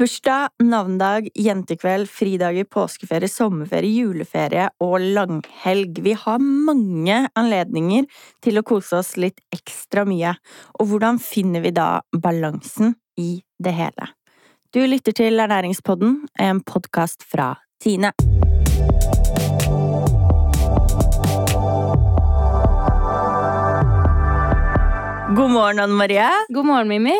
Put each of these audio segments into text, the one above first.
Bursdag, navnedag, jentekveld, fridager, påskeferie, sommerferie, juleferie og langhelg. Vi har mange anledninger til å kose oss litt ekstra mye. Og hvordan finner vi da balansen i det hele? Du lytter til Ernæringspodden, en podkast fra Tine. God morgen, Anne Marie. God morgen, Mimmi.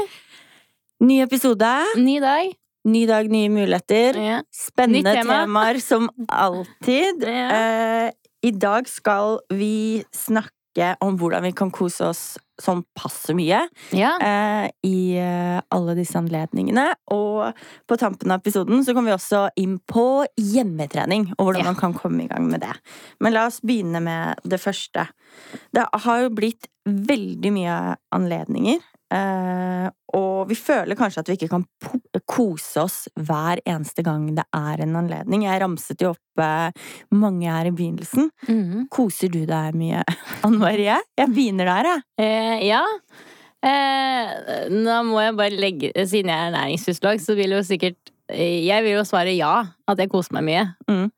Ny episode. Ny dag. Ny dag, nye muligheter. Ja. Spennende tema. temaer som alltid. Ja. Eh, I dag skal vi snakke om hvordan vi kan kose oss sånn passe mye ja. eh, i eh, alle disse anledningene. Og på tampen av episoden så kommer vi også inn på hjemmetrening og hvordan man kan komme i gang med det. Men la oss begynne med det første. Det har jo blitt veldig mye anledninger. Eh, og vi føler kanskje at vi ikke kan kose oss hver eneste gang det er en anledning. Jeg ramset jo opp eh, mange her i begynnelsen. Mm. Koser du deg mye, Anne Marie? Jeg begynner der, jeg. Eh, ja. Eh, nå må jeg bare legge Siden jeg er ernæringsfysiolog, så vil jo sikkert eh, Jeg vil jo svare ja, at jeg koser meg mye. Mm.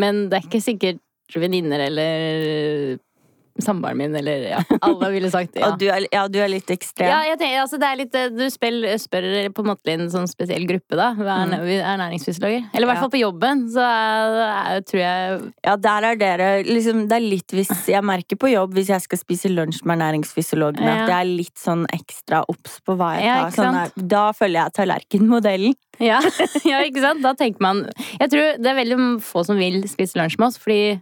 Men det er ikke sikkert venninner eller samboeren min eller ja, alle ville sagt ja. Du er, ja, du er litt ekstrem. Ja, jeg tenker, altså det litt, eh, Du spør, spør på en måte i en sånn spesiell gruppe, da. Vi er, Mm. er ernæringsfysiologer. Eller i hvert fall på jobben, så er, tror jeg Ja, der er dere liksom, Det er litt hvis Jeg merker på jobb hvis jeg skal spise lunsj med ernæringsfysiologene, Ja. at jeg er litt sånn ekstra obs på hva jeg tar. Sånn sant? da følger jeg tallerkenmodellen. Ja, ja, ikke sant? Da tenker man Jeg tror det er veldig få som vil spise lunsj med oss, fordi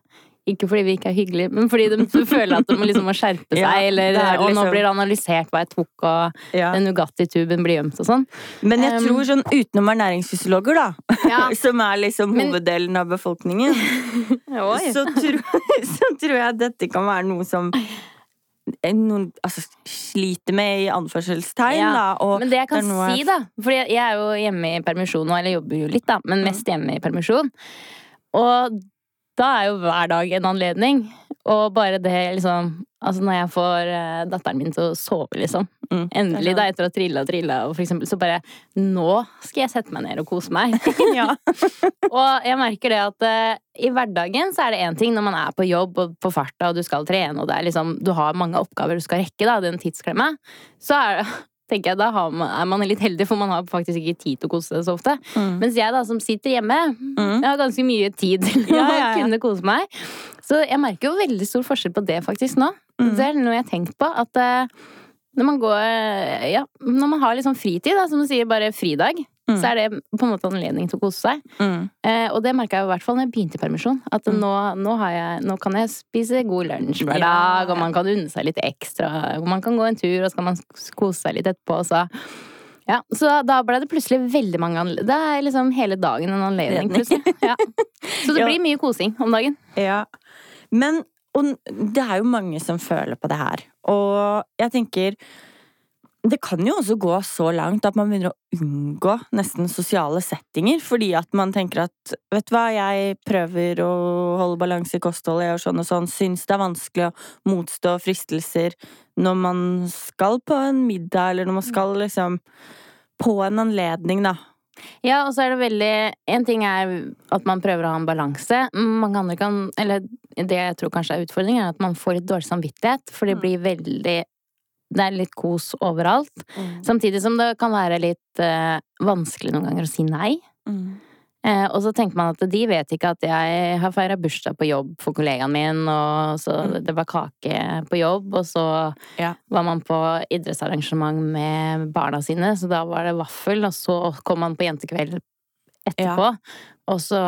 ikke fordi vi ikke er hyggelige, men fordi de føler at de liksom må skjerpe seg, Ja, eller det er Og nå liksom- blir det analysert hva jeg tok, og den Nugatti-tuben blir gjemt og sånn. Men jeg Um, tror sånn utenom ernæringsfysiologer, da, Ja. som er liksom Men- hoveddelen av befolkningen, så, tror, så tror jeg dette kan være noe som noen altså, sliter med i anførselstegn, Ja, da. Men det jeg kan det si, da For jeg er jo hjemme i permisjon nå, eller jobber jo litt, da, men mest hjemme i permisjon. Og da er jo hver dag en anledning. Og bare det liksom Altså når jeg får eh, datteren min til å sove, liksom. Mm, Endelig, da, er etter å ha trilla og trilla, og for eksempel, så bare Nå skal jeg sette meg ned og kose meg. ja. og jeg merker det at uh, i hverdagen så er det én ting når man er på jobb og på farta og du skal trene og det er liksom, du har mange oppgaver du skal rekke, da, den tidsklemma, så er det tenker jeg, da har man, er man litt heldig, for man har faktisk ikke tid til å kose seg så ofte. Mm. Mens jeg da, som sitter hjemme, Mm. jeg har ganske mye tid til Ja, ja, ja. å kunne kose meg. Så jeg merker jo veldig stor forskjell på det faktisk nå. Mm. Det er noe jeg har tenkt på, at eh, når man går Ja, når man har liksom fritid, da, som du sier, bare fridag, Mm. så er det på en måte anledning til å kose seg. Mm. Eh, og det merka jeg i hvert fall når jeg begynte i permisjon. At Mm. nå, nå, har jeg, nå kan jeg spise god lunsj hver Ja. dag, og man kan unne seg litt ekstra. Og man kan gå en tur, og så kan man kose seg litt etterpå. Så, ja, så da ble det plutselig veldig mange anledninger. Det er liksom hele dagen en anledning, Anledning. plutselig. Ja. Så det blir mye kosing om dagen. Ja. Men og det er jo mange som føler på det her. Og jeg tenker Det kan jo også gå så langt at man begynner å unngå nesten sosiale settinger. Fordi at man tenker at vet du hva, jeg prøver å holde balanse i kostholdet, jeg gjør sånn og sånn. Syns det er vanskelig å motstå fristelser når man skal på en middag, eller når man skal liksom på en anledning, da. Ja, og så er det veldig En ting er at man prøver å ha en balanse. Mange andre kan Eller det jeg tror kanskje er utfordringen, er at man får litt dårlig samvittighet. For det Mm. blir veldig Det er litt kos overalt. Samtidig som det kan være litt eh, vanskelig noen ganger å si nei. Mm. Eh, og så tenker man at de vet ikke at jeg har feira bursdag på jobb for kollegaen min, og så Mm. det var kake på jobb, og så Ja. var man på idrettsarrangement med barna sine, så da var det vaffel, og så kom man på jentekveld etterpå. Og så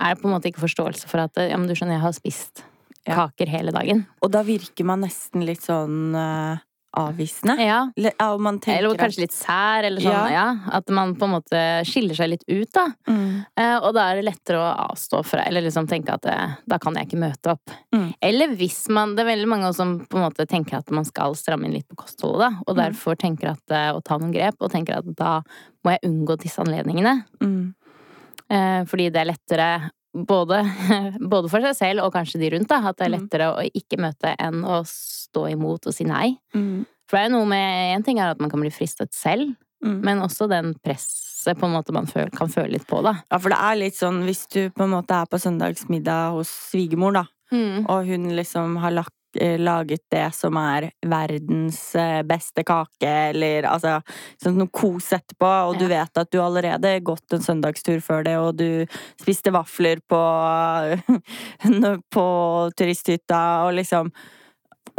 er det på en måte ikke forståelse for at ja, men du skjønner, jeg har spist Ja. kaker hele dagen. Og da virker man nesten litt sånn eh, avvisende. Ja. Eller, kanskje litt sær, eller sånn, Ja. ja. At man på en måte skiller seg litt ut, da. mm. Eh, Og da er det lettere å avstå fra, eller liksom tenke at eh, da kan jeg ikke møte opp. Mm. Eller hvis man Det er veldig mange som på en måte tenker at man skal stramme inn litt på kostholdet, da. Og Mm. derfor tenker at eh, å ta noen grep, og tenker at da må jeg unngå disse anledningene. Mm. Eh, Fordi det er lettere både, både for seg selv og kanskje de rundt, da. At det er Mm. lettere å ikke møte enn å stå imot og si nei. Mm. For det er jo noe med En ting er at man kan bli fristet selv, Mm. men også den presset på en måte man føl, kan føle litt på, da. Ja, for det er litt sånn hvis du på en måte er på søndagsmiddag hos svigermor, da, og hun liksom har lagt, eh, laget det som er verdens eh, beste kake, eller altså sånn noe kos etterpå, og du vet at du allerede gått en søndagstur før det, og du spiste vafler på på turisthytta, og liksom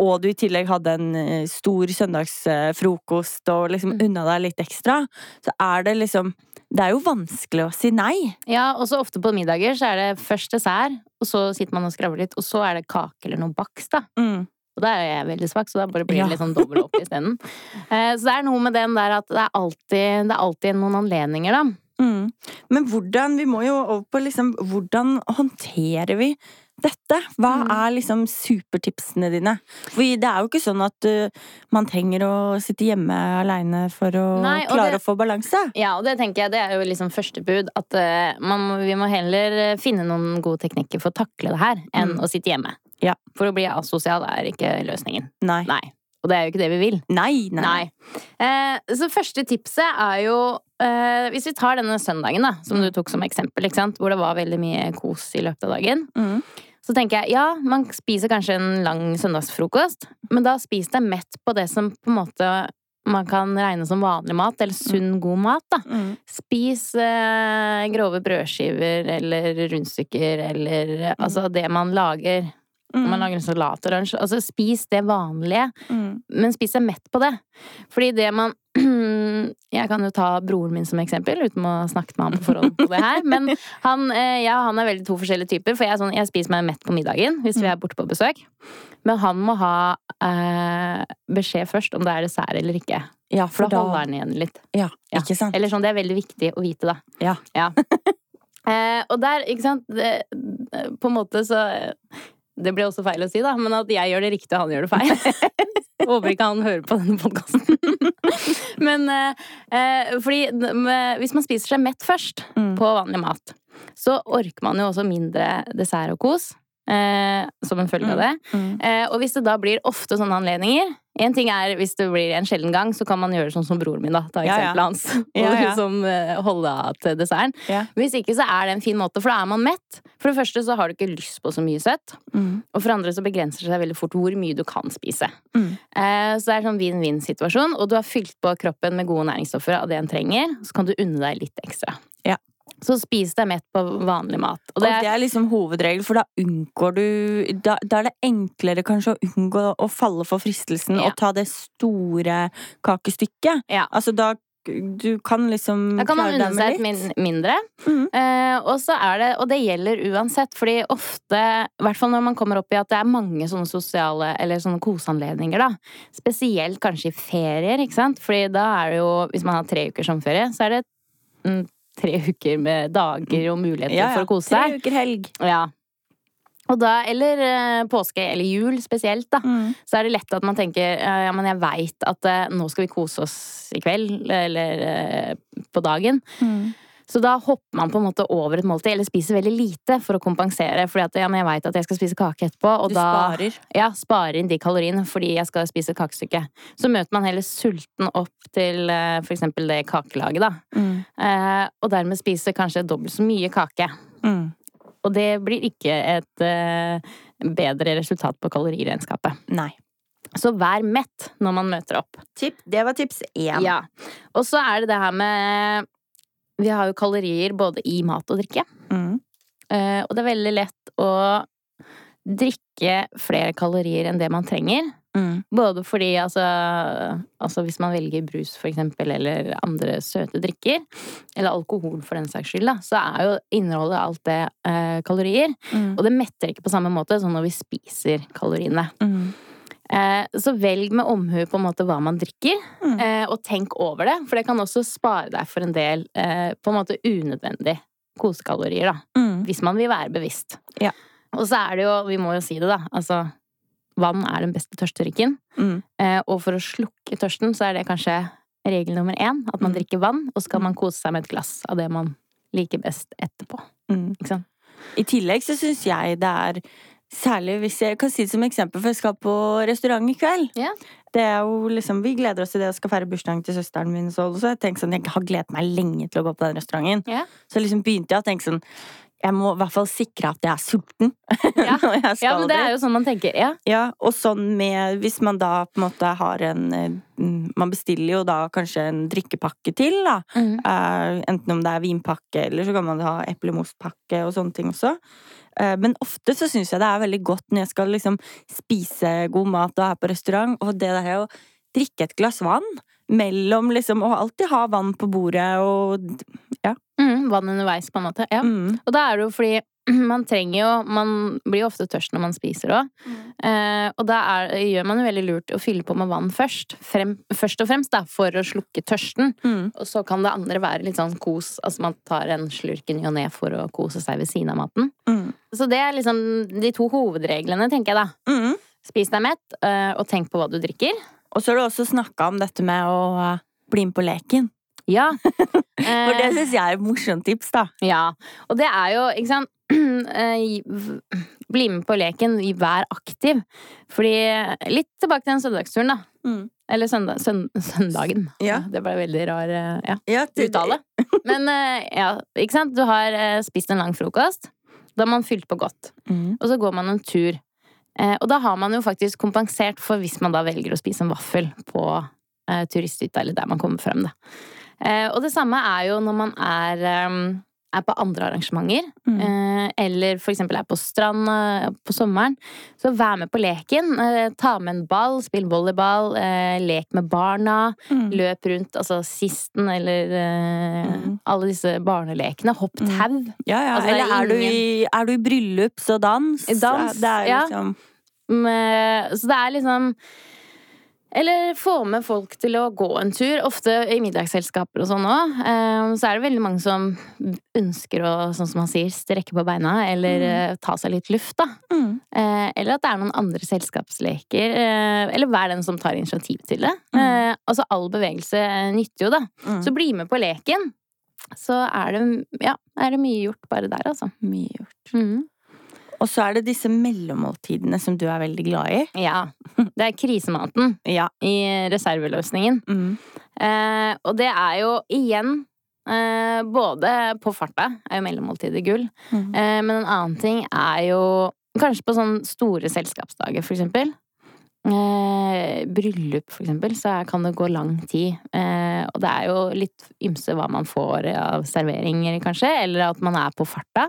og du i tillegg hadde en eh, stor søndagsfrokost og liksom Mm. unna deg litt ekstra, så er det liksom Det er jo vanskelig å si nei. Ja, og så ofte på middager så er det først dessert, og så sitter man og skravler litt, og så er det kake eller noe bakst, da. Mm. Og da er jeg veldig svak, så da bare blir det litt sånn dobbel opp isteden. Eh, Så det er noe med den der at det er alltid, det er alltid noen anledninger, da. Mm. Men hvordan Vi må jo over på liksom Hvordan håndterer vi dette? Hva Mm. er liksom supertipsene dine? For det er jo ikke sånn at uh, man trenger å sitte hjemme aleine for å Nei, klare det- å få balanse. Ja, og det tenker jeg det er jo liksom første bud. At uh, man, vi må heller eh, finne noen gode teknikker for å takle det her, enn Mm. å sitte hjemme. Ja. For å bli asosial er ikke løsningen. Nei. Nei. Og det er jo ikke det vi vil. Nei, nei. Nei. Eh, så første tipset er jo eh, Hvis vi tar denne søndagen, da, som du tok som eksempel, ikke sant? hvor det var veldig mye kos i løpet av dagen. Mm. Så tenker jeg, ja, man spiser kanskje en lang søndagsfrokost, men da spis deg mett på det som på en måte man kan regne som vanlig mat, eller sunn, god mat, da. Mm. Spis eh, grove brødskiver eller rundstykker eller altså det man lager. Mm. man Mm. lager en salat og lunsj. Altså spis det vanlige, Mm. men spis deg mett på det. Fordi det man Jeg kan jo ta broren min som eksempel, uten å ha snakket med han på forhånd på det her. Men han, eh, ja, han er veldig to forskjellige typer. For jeg, sånn, jeg spiser meg mett på middagen hvis vi er borte på besøk. Men han må ha eh, beskjed først om det er dessert eller ikke. Ja, For for da da holder han igjen litt. Ja, Ja. ikke sant? Eller sånn, det er veldig viktig å vite, da. Ja. Eh, og der, ikke sant det, På en måte så Det blir også feil å si, da, men at jeg gjør det riktig, og han gjør det feil. Håper ikke han hører på denne podkasten. men eh, eh, fordi hvis man spiser seg mett først Mm. på vanlig mat, så orker man jo også mindre dessert og kos. Eh, som en følge av det. Mm. Eh, og hvis det da blir ofte sånne anledninger En ting er hvis det blir en sjelden gang, så kan man gjøre sånn som broren min, da. Ta eksempelet hans. Og Ja, ja. liksom eh, holde av til desserten. Ja. Hvis ikke så er det en fin måte, for da er man mett. For det første så har du ikke lyst på så mye søtt. Mm. Og for andre så begrenser det seg veldig fort hvor mye du kan spise. Mm. Eh, så det er sånn vinn-vinn-situasjon, og du har fylt på kroppen med gode næringsstoffer av det en trenger. Så kan du unne deg litt ekstra. Ja. Så spis deg mett på vanlig mat. Og Og det det er, liksom hovedregel, for da unngår du Da, da er det enklere kanskje å unngå å falle for fristelsen Ja. og ta det store kakestykket. Ja. Altså da Du kan liksom da kan man unne seg et min mindre. Mm. Eh, og så er det, og det gjelder uansett, fordi ofte, i hvert fall når man kommer opp i at det er mange sånne sosiale eller sånne koseanledninger, da. Spesielt kanskje i ferier, ikke sant. Fordi da er det jo, hvis man har tre uker sommerferie, så er det mm, tre uker med dager og muligheter for å kose seg. Tre uker helg. Ja. Og da, eller eh, påske eller jul spesielt, da. Mm. Så er det lett at man tenker ja, ja men jeg veit at eh, nå skal vi kose oss i kveld, eller eh, på dagen. Mm. Så da hopper man på en måte over et måltid, eller spiser veldig lite for å kompensere. Fordi at ja, jeg veit at jeg skal spise kake etterpå, og Du da sparer. ja, sparer inn de kaloriene fordi jeg skal spise kakestykke. Så møter man heller sulten opp til eh, for eksempel det kakelaget, da. Mm. Eh, og dermed spiser kanskje dobbelt så mye kake. Mm. Og det blir ikke et eh, bedre resultat på kaloriregnskapet. Nei. Så vær mett når man møter opp. Tip, det var tips én. Ja. Og så er det det her med Vi har jo kalorier både i mat og drikke. Mm. Uh, og det er veldig lett å drikke flere kalorier enn det man trenger. Mm. Både fordi altså, altså hvis man velger brus for eksempel, eller andre søte drikker, eller alkohol for den saks skyld, da, så er jo innholdet alt det uh, kalorier. Mm. Og det metter ikke på samme måte som når vi spiser kaloriene. Mm. Eh, så velg med omhu på en måte hva man drikker, Mm. eh, og tenk over det. For det kan også spare deg for en del eh, på en måte unødvendig kosekalorier, da. Mm. Hvis man vil være bevisst. Ja. Og så er det jo, vi må jo si det, da, altså Vann er den beste tørstdrikken. Mm. Og for å slukke tørsten, så er det kanskje regel nummer én. At man Mm. drikker vann, og så kan man kose seg med et glass av det man liker best etterpå. Mm. Ikke sant? I tillegg så syns jeg det er Særlig hvis jeg kan si det som eksempel, for jeg skal på restaurant i kveld. Ja. Det er jo liksom, Vi gleder oss til det og skal feire bursdagen til søsteren min. Så jeg tenkte sånn, jeg har gledet meg lenge til å gå på den restauranten. Ja. Så liksom begynte jeg å tenke sånn Jeg må i hvert fall sikre at jeg er sulten. Ja. ja, men det er jo sånn man tenker. Ja. Ja, og sånn med Hvis man da på en måte har en eh, Man bestiller jo da kanskje en drikkepakke til, da. Mm. Uh, enten om det er vinpakke, eller så kan man ha eplemostpakke og sånne ting også. Eh, men ofte så syns jeg det er veldig godt når jeg skal liksom spise god mat og er på restaurant, og det der å drikke et glass vann mellom liksom Og alltid ha vann på bordet og Mm, vann underveis, på en måte. Ja. mm, Og da er det jo fordi man trenger jo Man blir jo ofte tørst når man spiser òg. Eh, og da er, gjør man jo veldig lurt å fylle på med vann først. Frem, først og fremst da, for å slukke tørsten. mm, Og så kan det andre være litt sånn kos. Altså man tar en slurk i ny og ne for å kose seg ved siden av maten. mm, Så det er liksom de to hovedreglene, tenker jeg da. mm. Spis deg mett, eh, og tenk på hva du drikker. Og så har du også snakka om dette med å eh, bli med på leken. Ja. For det Eh, syns jeg er et morsomt tips, da. Ja, og det er jo, ikke sant eh, Bli med på leken, vær aktiv. Fordi Litt tilbake til den søndagsturen, da. Mm. Eller søndag, sønd, søndagen. Ja. Det ble veldig rar eh, ja, Ja, uttale. Men eh, ja, ikke sant. Du har eh, spist en lang frokost. Da har man fylt på godt. Mm. Og så går man en tur. Eh, og da har man jo faktisk kompensert for hvis man da velger å spise en vaffel på eh, turisthytta, eller der man kommer frem, da. Eh, og det samme er jo når man er, eh, er på andre arrangementer, Mm. eh, eller eksempel er på stranda på sommeren. Så vær med på leken. Eh, ta med en ball, spill volleyball, lek med barna. Mm. Løp rundt, altså sisten eller Mm. alle disse barnelekene. Hopp Mm. tau. Ja, ja. Altså, eller er Eller er du, i, er du i bryllup, så dans. Dans, det ja. liksom så det er liksom Eller få med folk til å gå en tur. Ofte i middagsselskaper og sånn òg. Så er det veldig mange som ønsker å, sånn som man sier, strekke på beina. Eller Mm. eh, ta seg litt luft, da. mm. Eh, Eller at det er noen andre selskapsleker. eh, Eller vær den som tar initiativ til det. Mm. Altså all bevegelse nytter jo, da. Mm. Så bli med på leken. Så er det, ja, er det mye gjort bare der, altså. Mye gjort. Mhm. Og så er det disse mellommåltidene som du er veldig glad i. Ja. Det er krisematen Ja. i reserveløsningen. Mm. Eh, og det er jo igjen eh, Både på farta er jo mellommåltidet gull, Mm. eh, men en annen ting er jo Kanskje på sånne store selskapsdager, for eksempel. Eh, bryllup, for eksempel, så kan det gå lang tid. Eh, og det er jo litt ymse hva man får av serveringer, kanskje, eller at man er på farta.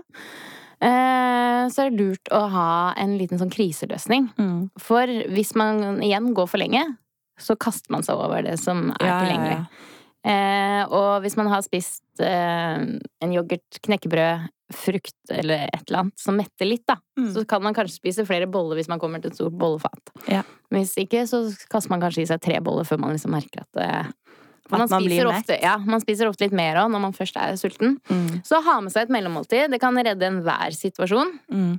Eh, så er det lurt å ha en liten sånn kriseløsning. Mm. For hvis man igjen går for lenge, så kaster man seg over det som er Ja, ja, tilgjengelig. ja. Eh, og hvis man har spist eh, en yoghurt, knekkebrød, frukt eller et eller annet som metter litt, da, Mm. så kan man kanskje spise flere boller hvis man kommer til et stort bollefat. Ja. Hvis ikke, så kaster man kanskje i seg tre boller før man liksom merker at det At man spiser ofte, ja, man spiser ofte litt mer òg når man først er sulten. Mm. Så ha med seg et mellommåltid. Det kan redde enhver situasjon. Mm.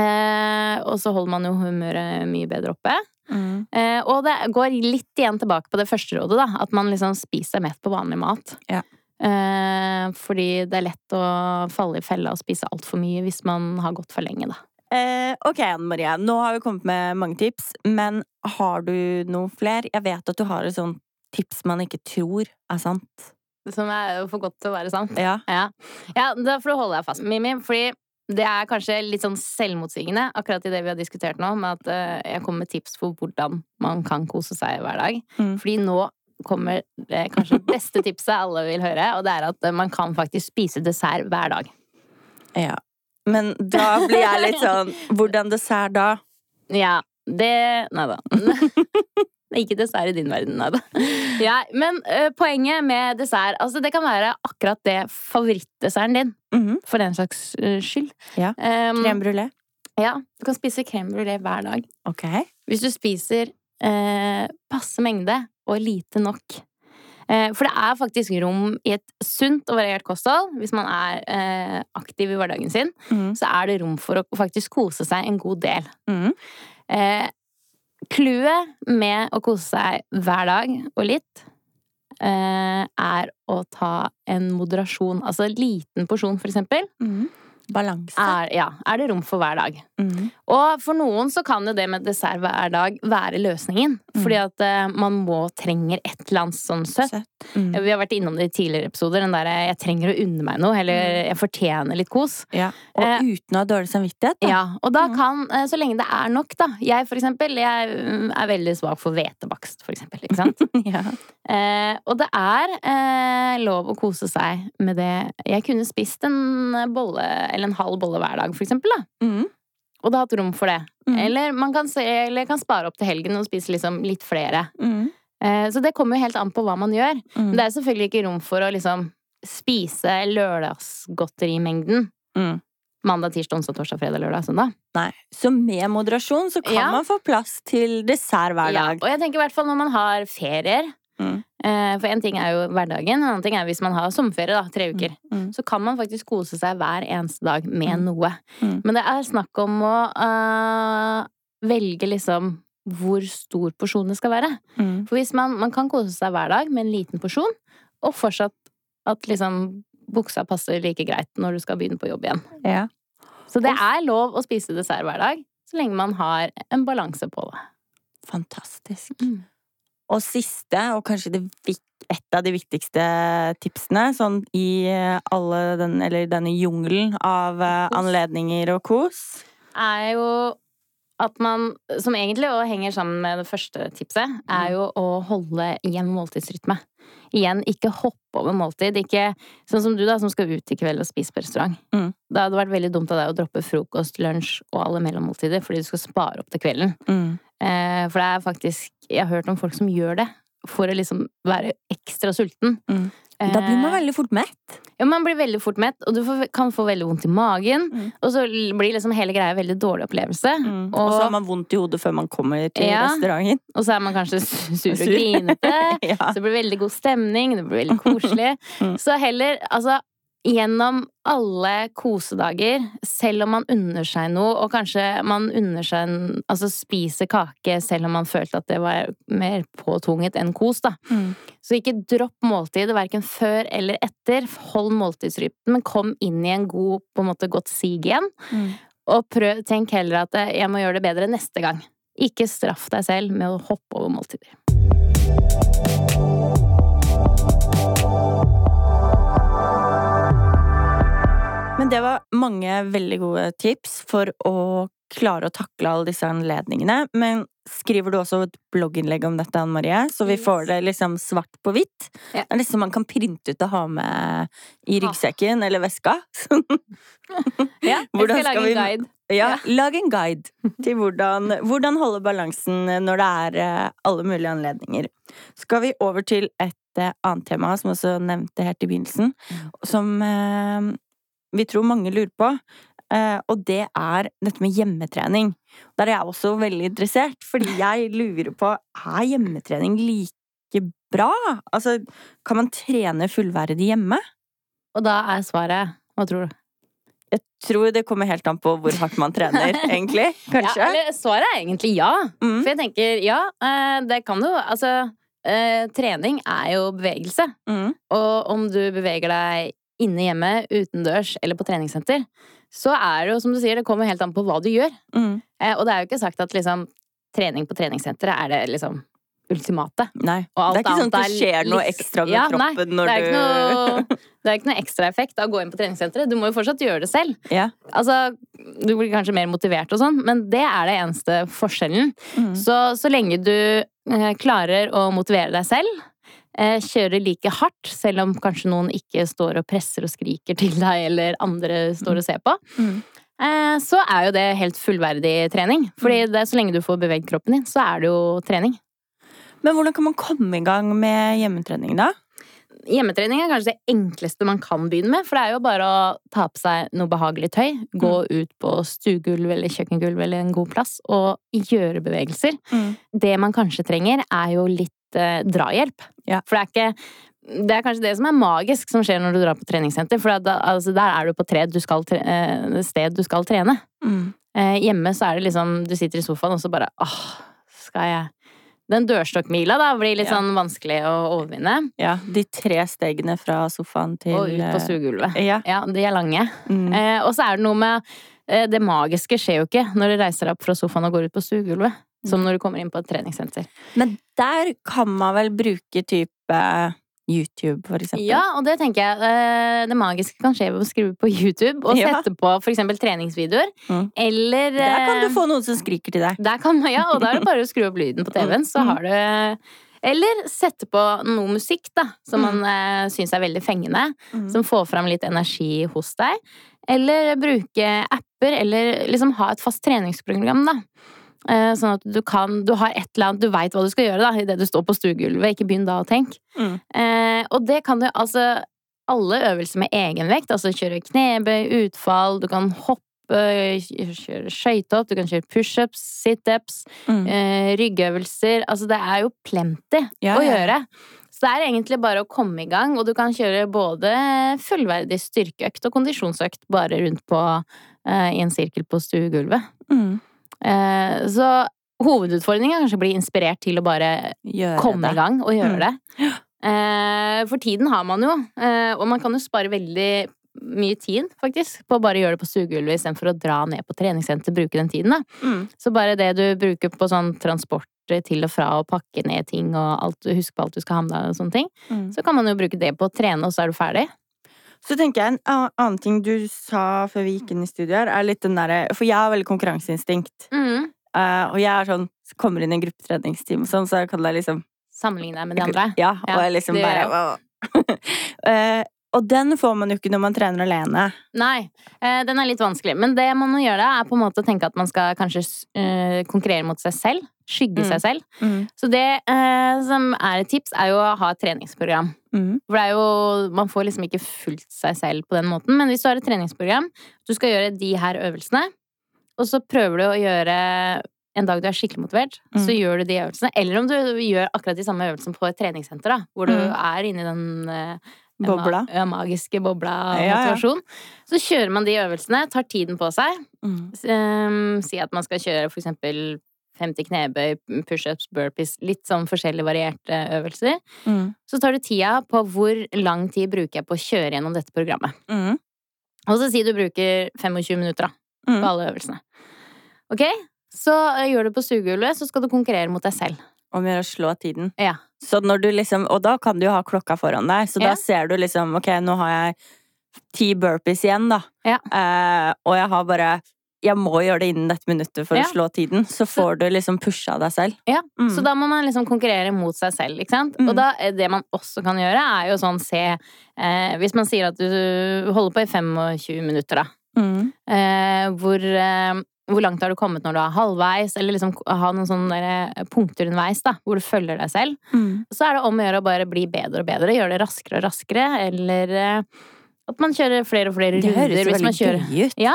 Eh, og så holder man jo humøret mye bedre oppe. Mm. Eh, og det går litt igjen tilbake på det første rådet, da. At man liksom spiser mett på vanlig mat. Ja. Eh, fordi det er lett å falle i fella og spise altfor mye hvis man har gått for lenge, da. Eh, ok, Anne Marie. Nå har vi kommet med mange tips, men har du noen flere? Jeg vet at du har et sånt tips man ikke tror er sant. Som er for godt til å være sant. Ja. Ja, ja da får du holde deg fast, Mimi. Fordi det er kanskje litt sånn selvmotsigende, akkurat i det vi har diskutert nå, med at uh, jeg kommer med tips for hvordan man kan kose seg hver dag. Mm. Fordi nå kommer det kanskje beste tipset alle vil høre, og det er at uh, man kan faktisk spise dessert hver dag. ja. Men da blir jeg litt sånn Hvordan dessert da? Ja, det Nei da. Ikke dessert i din verden, nei da. Ja, men uh, poenget med dessert Altså, det kan være akkurat det favorittdesserten din, Mhm. for den slags uh, skyld. Ja. Um, Crème brulé? Ja, du kan spise crème brulé hver dag. Ok. Hvis du spiser uh, passe mengde og lite nok. For det er faktisk rom i et sunt og variert kosthold. Hvis man er eh, aktiv i hverdagen sin, Mhm. så er det rom for å faktisk kose seg en god del. Mhm. Eh, Clouet med å kose seg hver dag og litt, eh, er å ta en moderasjon. Altså en liten porsjon, for eksempel. Mhm. Balanse. Er, ja, er det rom for hver dag? Mm. Og for noen så kan jo det med dessert hver dag være løsningen. Mm. Fordi at uh, man må trenger et eller annet sånn søtt. Søtt. Mm. Vi har vært innom det i tidligere episoder. Den der eh, 'jeg trenger å unne meg noe', eller 'jeg fortjener litt kos'. Ja. Og uh, uten å ha dårlig samvittighet. Da. Ja, og da Mm. kan, uh, så lenge det er nok, da. Jeg for eksempel, jeg mm, er veldig svak for hvetebakst, for eksempel. Ikke sant? Ja. Og det er lov å kose seg med det. Jeg kunne spist en bolle, eller en halv bolle hver dag, for eksempel. Da. Mm. Og det har hatt rom for det. Mm. Eller man kan, se, eller kan spare opp til helgen og spise liksom litt flere. Mm. Eh, så det kommer jo helt an på hva man gjør. Mm. Men det er selvfølgelig ikke rom for å liksom spise lørdagsgodterimengden. Mm. Mandag, tirsdag, onsdag, torsdag, fredag, lørdag, søndag. Nei. Så med moderasjon så kan Ja. man få plass til dessert hver dag. Ja, og jeg tenker i hvert fall når man har ferier. Mm. Eh, For en ting er jo hverdagen, en annen ting er hvis man har sommerferie, da, tre uker. Mm. Så kan man faktisk kose seg hver eneste dag med Mm. noe. Mm. Men det er snakk om å øh, velge liksom hvor stor porsjon det skal være. Mm. For hvis man, man kan kose seg hver dag med en liten porsjon, og fortsatt at liksom buksa passer like greit når du skal begynne på jobb igjen. Ja. Så det er lov å spise dessert hver dag, så lenge man har en balanse på det. Fantastisk. Mm. Og siste, og kanskje et av de viktigste tipsene sånn i eh, alle den, eller denne jungelen av eh, anledninger og kos. er jo at man, som egentlig også henger sammen med det første tipset, er jo å holde igjen måltidsrytme. Igjen, ikke hoppe over måltid. Ikke sånn som du, da, som skal ut i kveld og spise på restaurant. Mm. Det hadde vært veldig dumt av deg å droppe frokost, lunsj og alle mellommåltider fordi du skal spare opp til kvelden. Mm. Eh, for det er faktisk Jeg har hørt om folk som gjør det for å liksom være ekstra sulten. Mm. Da blir man Eh, veldig fort mett. ja, man blir veldig fort mett, og du får, kan få veldig vondt i magen. Mm. Og så blir liksom hele greia en veldig dårlig opplevelse. Mm. Og, Og så har man vondt i hodet før man kommer til Ja. restauranten. og så er man kanskje sur og grinete. ja. Så det blir veldig god stemning, det blir veldig koselig. Mm. Så heller, altså Gjennom alle kosedager, selv om man unner seg noe, og kanskje man unner seg en, Altså spiser kake selv om man følte at det var mer påtvunget enn kos, da. Mm. Så ikke dropp måltidet, verken før eller etter. Hold måltidsrytmen, men kom inn i en god, på en måte godt sig igjen. Mm. Og prøv, tenk heller at eh, jeg må gjøre det bedre neste gang. Ikke straff deg selv med å hoppe over måltider. Men det var mange veldig gode tips for å klare å takle alle disse anledningene. Men skriver du også et blogginnlegg om dette, Anne Marie? Så vi får det liksom svart på hvitt? Ja. Det er liksom man kan printe ut og ha med i ryggsekken ah. eller veska. Ja, jeg skal lage en guide. Ja, lag en guide til hvordan, hvordan holde balansen når det er eh, alle mulige anledninger. Skal vi over til et eh, annet tema som også nevnte helt i begynnelsen, som eh, vi tror mange lurer på. eh, og det er dette med hjemmetrening. Der er jeg også veldig interessert, fordi jeg lurer på er hjemmetrening like bra? Altså, kan man trene fullverdig hjemme? Og da er svaret Hva tror du? Jeg tror det kommer helt an på hvor hardt man trener, egentlig. Kanskje? Ja, eller, svaret er egentlig ja. Mm. For jeg tenker ja, eh, det kan jo Altså, eh, trening er jo bevegelse. Mm. Og om du beveger deg inne hjemme, utendørs eller på treningssenter, så er det jo som du sier, det kommer helt an på hva du gjør. Mm. Eh, Og det er jo ikke sagt at liksom trening på treningssenteret er det liksom ultimate. Nei. Det er ikke sånn at det er skjer noe ekstra med Ja, nei, kroppen når det er noe Det er ikke noe ekstra effekt av å gå inn på treningssenteret. Du må jo fortsatt gjøre det selv. Ja. Altså, du blir kanskje mer motivert og sånn, men det er det eneste forskjellen. Mm. Så, så lenge du eh, klarer å motivere deg selv, eh, kjøre like hardt, selv om kanskje noen ikke står og presser og skriker til deg, eller andre står og ser på, Mm. eh, så er jo det helt fullverdig trening. Fordi det, så lenge du får beveget kroppen din, så er det jo trening. Men hvordan kan man komme i gang med hjemmetrening, da? Hjemmetrening er kanskje det enkleste man kan begynne med, for det er jo bare å ta på seg noe behagelig tøy, gå ut på stuegulv eller kjøkkengulv eller en god plass og gjøre bevegelser. Mm. Det man kanskje trenger, er jo litt eh, drahjelp. Ja. For det er ikke det er kanskje det som er magisk som skjer når du drar på treningssenter. For da, altså, der er du på tre, du skal tre, eh, sted du skal trene. Mm. Eh, hjemme så er det liksom Du sitter i sofaen, og så bare åh, skal jeg den dørstokkmila da blir litt Ja. sånn vanskelig å overvinne. Ja, de tre stegene fra sofaen til Og ut på eh, stuegulvet. Ja. Ja, de er lange. Mm. Eh, og så er det noe med Det magiske skjer jo ikke når du reiser deg opp fra sofaen og går ut på stuegulvet. Som når du kommer inn på et treningssenter. Men der kan man vel bruke type YouTube, for eksempel? Ja, og det tenker jeg eh, Det magiske kan skje ved å skru på YouTube og Ja. sette på for eksempel treningsvideoer. Mm. Eller Der kan eh, du få noen som skriker til deg. Der kan ja, og da er det bare å skru opp lyden på TV-en, så Mm. har du Eller sette på noe musikk, da, som Mm. man mm. syns er veldig fengende. Mm. Som får fram litt energi hos deg. Eller bruke apper, eller liksom ha et fast treningsprogram, da. Eh, Sånn at du kan Du har et eller annet Du veit hva du skal gjøre da idet du står på stuegulvet. Ikke begynn da å tenke. Mm. Eh, og det kan du altså Alle øvelser med egenvekt, altså kjøre knebøy, utfall, du kan hoppe, kjøre skøytehopp, du kan kjøre pushups, situps, Mm. eh, ryggøvelser Altså det er jo plenty Ja, å gjøre. Så det er egentlig bare å komme i gang, og du kan kjøre både fullverdig styrkeøkt og kondisjonsøkt bare rundt på eh, i en sirkel på stuegulvet. Mm. Eh, så hovedutfordringen er kanskje å bli inspirert til å bare Gjøre komme det. i gang og gjøre Mm. det. Eh, for tiden har man jo, eh, og man kan jo spare veldig mye tid, faktisk, på å bare gjøre det på stuegulvet istedenfor å dra ned på treningssenter bruke den tiden, da. Mm. Så bare det du bruker på sånn transport til og fra og pakke ned ting og alt, huske på alt du skal ha med deg og sånne ting, Mm. så kan man jo bruke det på å trene, og så er du ferdig. Så tenker jeg en annen ting du sa før vi gikk inn i studio her, er litt den derre For jeg har veldig konkurranseinstinkt. Eh, og jeg er sånn kommer inn i en gruppetreningsteam og sånn, så kan jeg liksom Sammenligne deg med de andre. Ja, og jeg liksom det bare Eh, Og den får man jo ikke når man trener alene. Nei, eh, den er litt vanskelig. Men det man må gjøre, er på en måte å tenke at man skal kanskje konkurrere mot seg selv. Skygge Mm. seg selv. Så det som er et tips, er jo å ha et treningsprogram. Mm. For det er jo Man får liksom ikke fulgt seg selv på den måten. Men hvis du har et treningsprogram, du skal gjøre de her øvelsene, og så prøver du å gjøre en dag du er skikkelig motivert, så Mm. gjør du de øvelsene. Eller om du gjør akkurat de samme øvelsene på et treningssenter, da, hvor du Mm. er inni den eh, Bobla. Ma magiske bobla av Ja, ja. motivasjon. Så kjører man de øvelsene, tar tiden på seg. Mm. Um, si at man skal kjøre for eksempel 50 knebøy, pushups, burpees, litt sånn forskjellig varierte øvelser. Mm. Så tar du tida på hvor lang tid bruker jeg på å kjøre gjennom dette programmet. Mm. Og så si du bruker 25 minutter da, Mm. på alle øvelsene. Ok? Så eh, gjør du på stuegulvet, så skal du konkurrere mot deg selv. Om å gjøre å slå tiden. Ja. Så når du liksom, og da kan du jo ha klokka foran deg, så Ja. da ser du liksom Ok, nå har jeg ti burpees igjen, da. Ja. Eh, og jeg har bare Jeg må gjøre det innen dette minuttet for Ja. å slå tiden. Så får du liksom pusha deg selv. Ja, Mm. Så da må man liksom konkurrere mot seg selv, ikke sant? Mm. Og da, eh, det man også kan gjøre, er jo sånn se eh, Hvis man sier at du holder på i 25 minutter, da. Mm. Eh, hvor, eh, hvor langt har du kommet når du er halvveis? Eller liksom ha noen sånne eh, punkter underveis, da, hvor du følger deg selv. Mm. Så er det om å gjøre å bare bli bedre og bedre, gjøre det raskere og raskere, eller eh, at man kjører flere og flere Det runder. høres hvis man veldig kjører. gøy ut. Ja,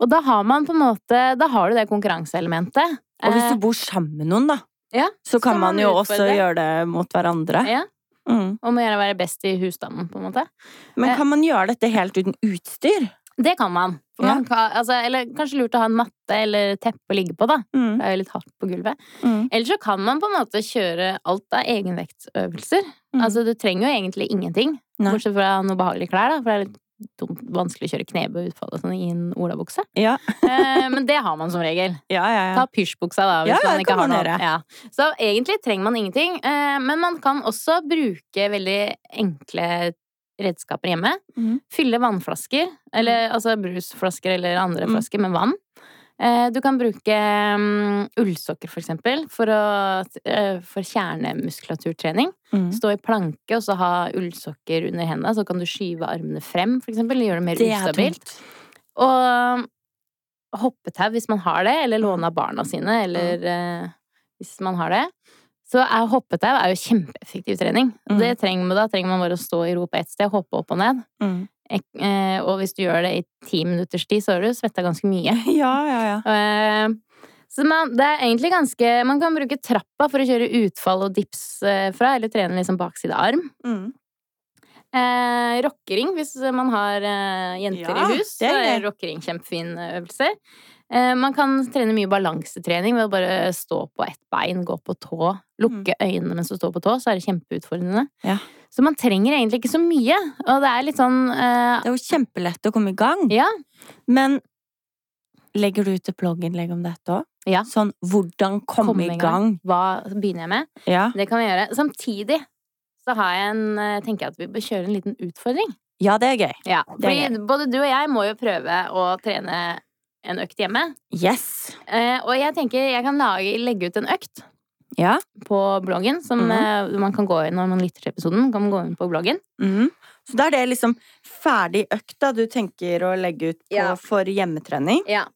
og da har man på en måte Da har du det konkurranseelementet. Og hvis Eh, du bor sammen med noen, da, ja, så kan man man jo også gjøre det mot hverandre. ja, Mm. Og må gjøre å være best i husstanden, på en måte. Men Eh. kan man gjøre dette helt uten utstyr? Det kan man. For Ja. man kan altså, eller kanskje lurt å ha en matte eller teppe å ligge på, da. Mm. Det er jo litt hardt på gulvet. Mm. Eller så kan man på en måte kjøre alt av egenvektsøvelser. Mm. Altså, du trenger jo egentlig ingenting. Nei. Bortsett fra noe behagelige klær, da. For det er litt dumt, vanskelig å kjøre knebøy utfall og sånn i en olabukse. Ja. Eh, men det har man som regel. Ja, ja, Ta pysjbuksa, da, hvis man ikke har noe. Ja. Så egentlig trenger man ingenting. eh, Men man kan også bruke veldig enkle redskaper hjemme. Mm. Fylle vannflasker, eller altså brusflasker eller andre Mm. flasker med vann. Eh, Du kan bruke mm, ullsokker, for eksempel, for, å, eh, for kjernemuskulaturtrening. Mm. Stå i planke og så ha ullsokker under hendene, så kan du skyve armene frem, for eksempel. Gjøre det mer Det ustabilt. Og hoppetau hvis man har det, eller låne av barna sine, eller mm. hvis man har det. Så er hoppetau er jo kjempeeffektiv trening. Mm. Det trenger man, da trenger man bare å stå i ro på ett sted, hoppe opp og ned. Mm. Eh, og hvis du gjør det i ti minutters tid, så har du svetta ganske mye. Ja, ja, ja. Eh, så man, det er egentlig ganske Man kan bruke trappa for å kjøre utfall og dips eh, fra, eller trene liksom bakside arm. Mm. Eh, rockering, hvis man har eh, jenter Ja, i hus. så er rockering kjempefin øvelse. Eh, man kan trene mye balansetrening ved å bare stå på ett bein, gå på tå. Lukke øynene mens du står på tå, så er det kjempeutfordrende. Ja. Så man trenger egentlig ikke så mye. Og det er litt sånn uh... Det er jo kjempelett å komme i gang. Ja. Men legger du ut et blogginnlegg om dette òg? Ja. Sånn hvordan komme, i gang. Hva begynner jeg med? Ja. Det kan vi gjøre. Samtidig så har jeg en, eh, tenker jeg at vi bør kjøre en liten utfordring. ja, det er gøy. Ja, Det er gøy. både du og jeg må jo prøve å trene en økt hjemme. Yes. Eh, og jeg tenker jeg kan lage, legge ut en økt Ja. på bloggen, som mm. man kan gå inn når man lytter til episoden. Kan man gå inn på bloggen. Mhm. Så da er det liksom ferdig økt da du tenker å legge ut på Ja. for hjemmetrening? Ja.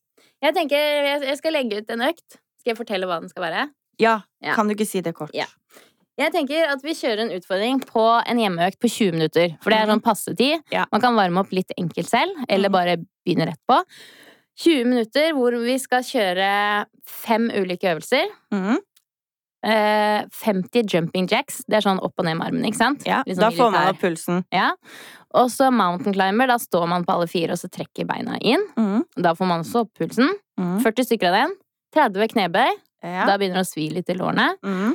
Jeg tenker jeg skal legge ut en økt. Skal jeg fortelle hva den skal være? Ja. Ja. Kan du ikke si det kort? Ja. Jeg tenker at vi kjører en utfordring på en hjemmeøkt på 20 minutter. For det er sånn passetid. Ja. Man kan varme opp litt enkelt selv, eller Mhm. bare begynne rett på. 20 minutter hvor vi skal kjøre fem ulike øvelser. Mhm. Eh, 50 jumping jacks. Det er sånn opp og ned med armen, ikke sant? ja. Litt Da sånn får man opp pulsen. Ja. Og så mountain climber. Da står man på alle fire og så trekker beina inn. Mm. Da får man også opp pulsen. Mm. 40 stykker av den. 30 knebøy. Ja. Da begynner det å svi litt i lårene. Mm.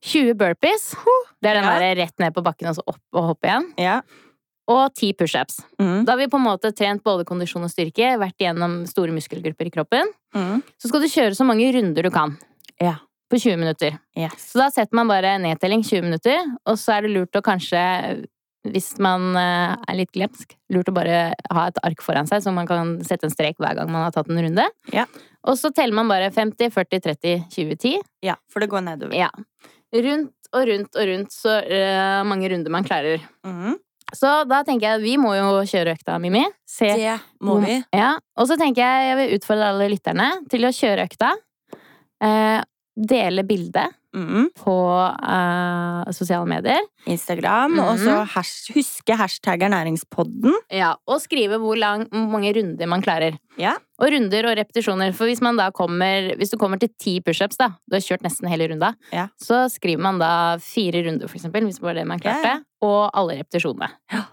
20 burpees. Det er den Ja. der rett ned på bakken og så opp og hoppe igjen. ja. Og 10 pushups. Mm. Da har vi på en måte trent både kondisjon og styrke, vært igjennom store muskelgrupper i kroppen. Mhm. Så skal du kjøre så mange runder du kan Ja. På 20 minutter. Yes. Så da setter man bare nedtelling 20 minutter, og så er det lurt å kanskje, hvis man eh, er litt glemsk, lurt å bare ha et ark foran seg, så man kan sette en strek hver gang man har tatt en runde. Ja. Og så teller man bare 50, 40, 30, 20, 10. Ja, for det går nedover. Ja. Rundt og rundt og rundt så uh, mange runder man klarer. Mm. Så da tenker jeg at vi må jo kjøre økta, Mimi. Se. Det må vi. Ja. Og så tenker jeg jeg vil utfordre alle lytterne til å kjøre økta. Eh, dele bilde mm. på uh, sosiale medier. Instagram, Mm. og så hash, huske hashtag ernæringspodden. Ja, og skrive hvor, lang, mange runder man klarer. Ja. Og runder og repetisjoner. For hvis man da kommer Hvis du kommer til ti pushups, da, du har kjørt nesten hele runda, Ja. så skriver man da fire runder, for eksempel, hvis det var det man klarte, ja. og alle repetisjonene. Ja.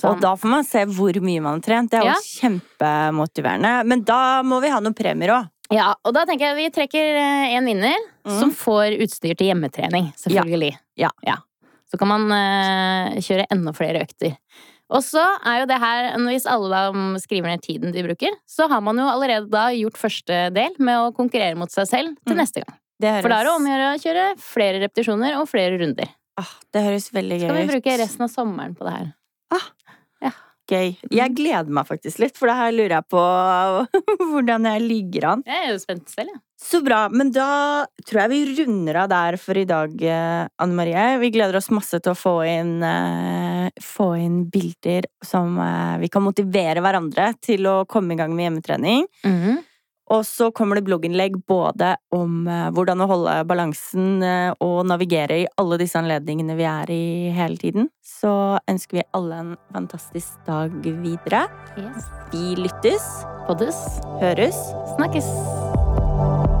Sånn. Og da får man se hvor mye man har trent. Det er jo Ja. kjempemotiverende. Men da må vi ha noen premier òg. Ja, og da tenker jeg vi trekker eh, en vinner mm. som får utstyr til hjemmetrening, selvfølgelig. Ja. Så kan man uh, kjøre enda flere økter. Og så er jo det her, hvis alle da skriver ned tiden de bruker, så har man jo allerede da gjort første del med å konkurrere mot seg selv til mm. neste gang. Det høres, For da er det om å gjøre å kjøre flere repetisjoner og flere runder. ah, det høres veldig gøy ut. Skal vi bruke resten av sommeren på det her? Gøy. Jeg gleder meg faktisk litt, for det her lurer jeg på hvordan jeg ligger an. Jeg er jo spent selv, jeg. Så bra. Men da tror jeg vi runder av der for i dag, eh, Anne Marie. Vi gleder oss masse til å få inn, eh, få inn bilder som eh, vi kan motivere hverandre til å komme i gang med hjemmetrening. Mhm. Og så kommer det blogginnlegg både om eh, hvordan å holde balansen eh, og navigere i alle disse anledningene vi er i hele tiden. Så ønsker vi alle en fantastisk dag videre. Yes. Vi lyttes, Poddes. høres. Snakkes.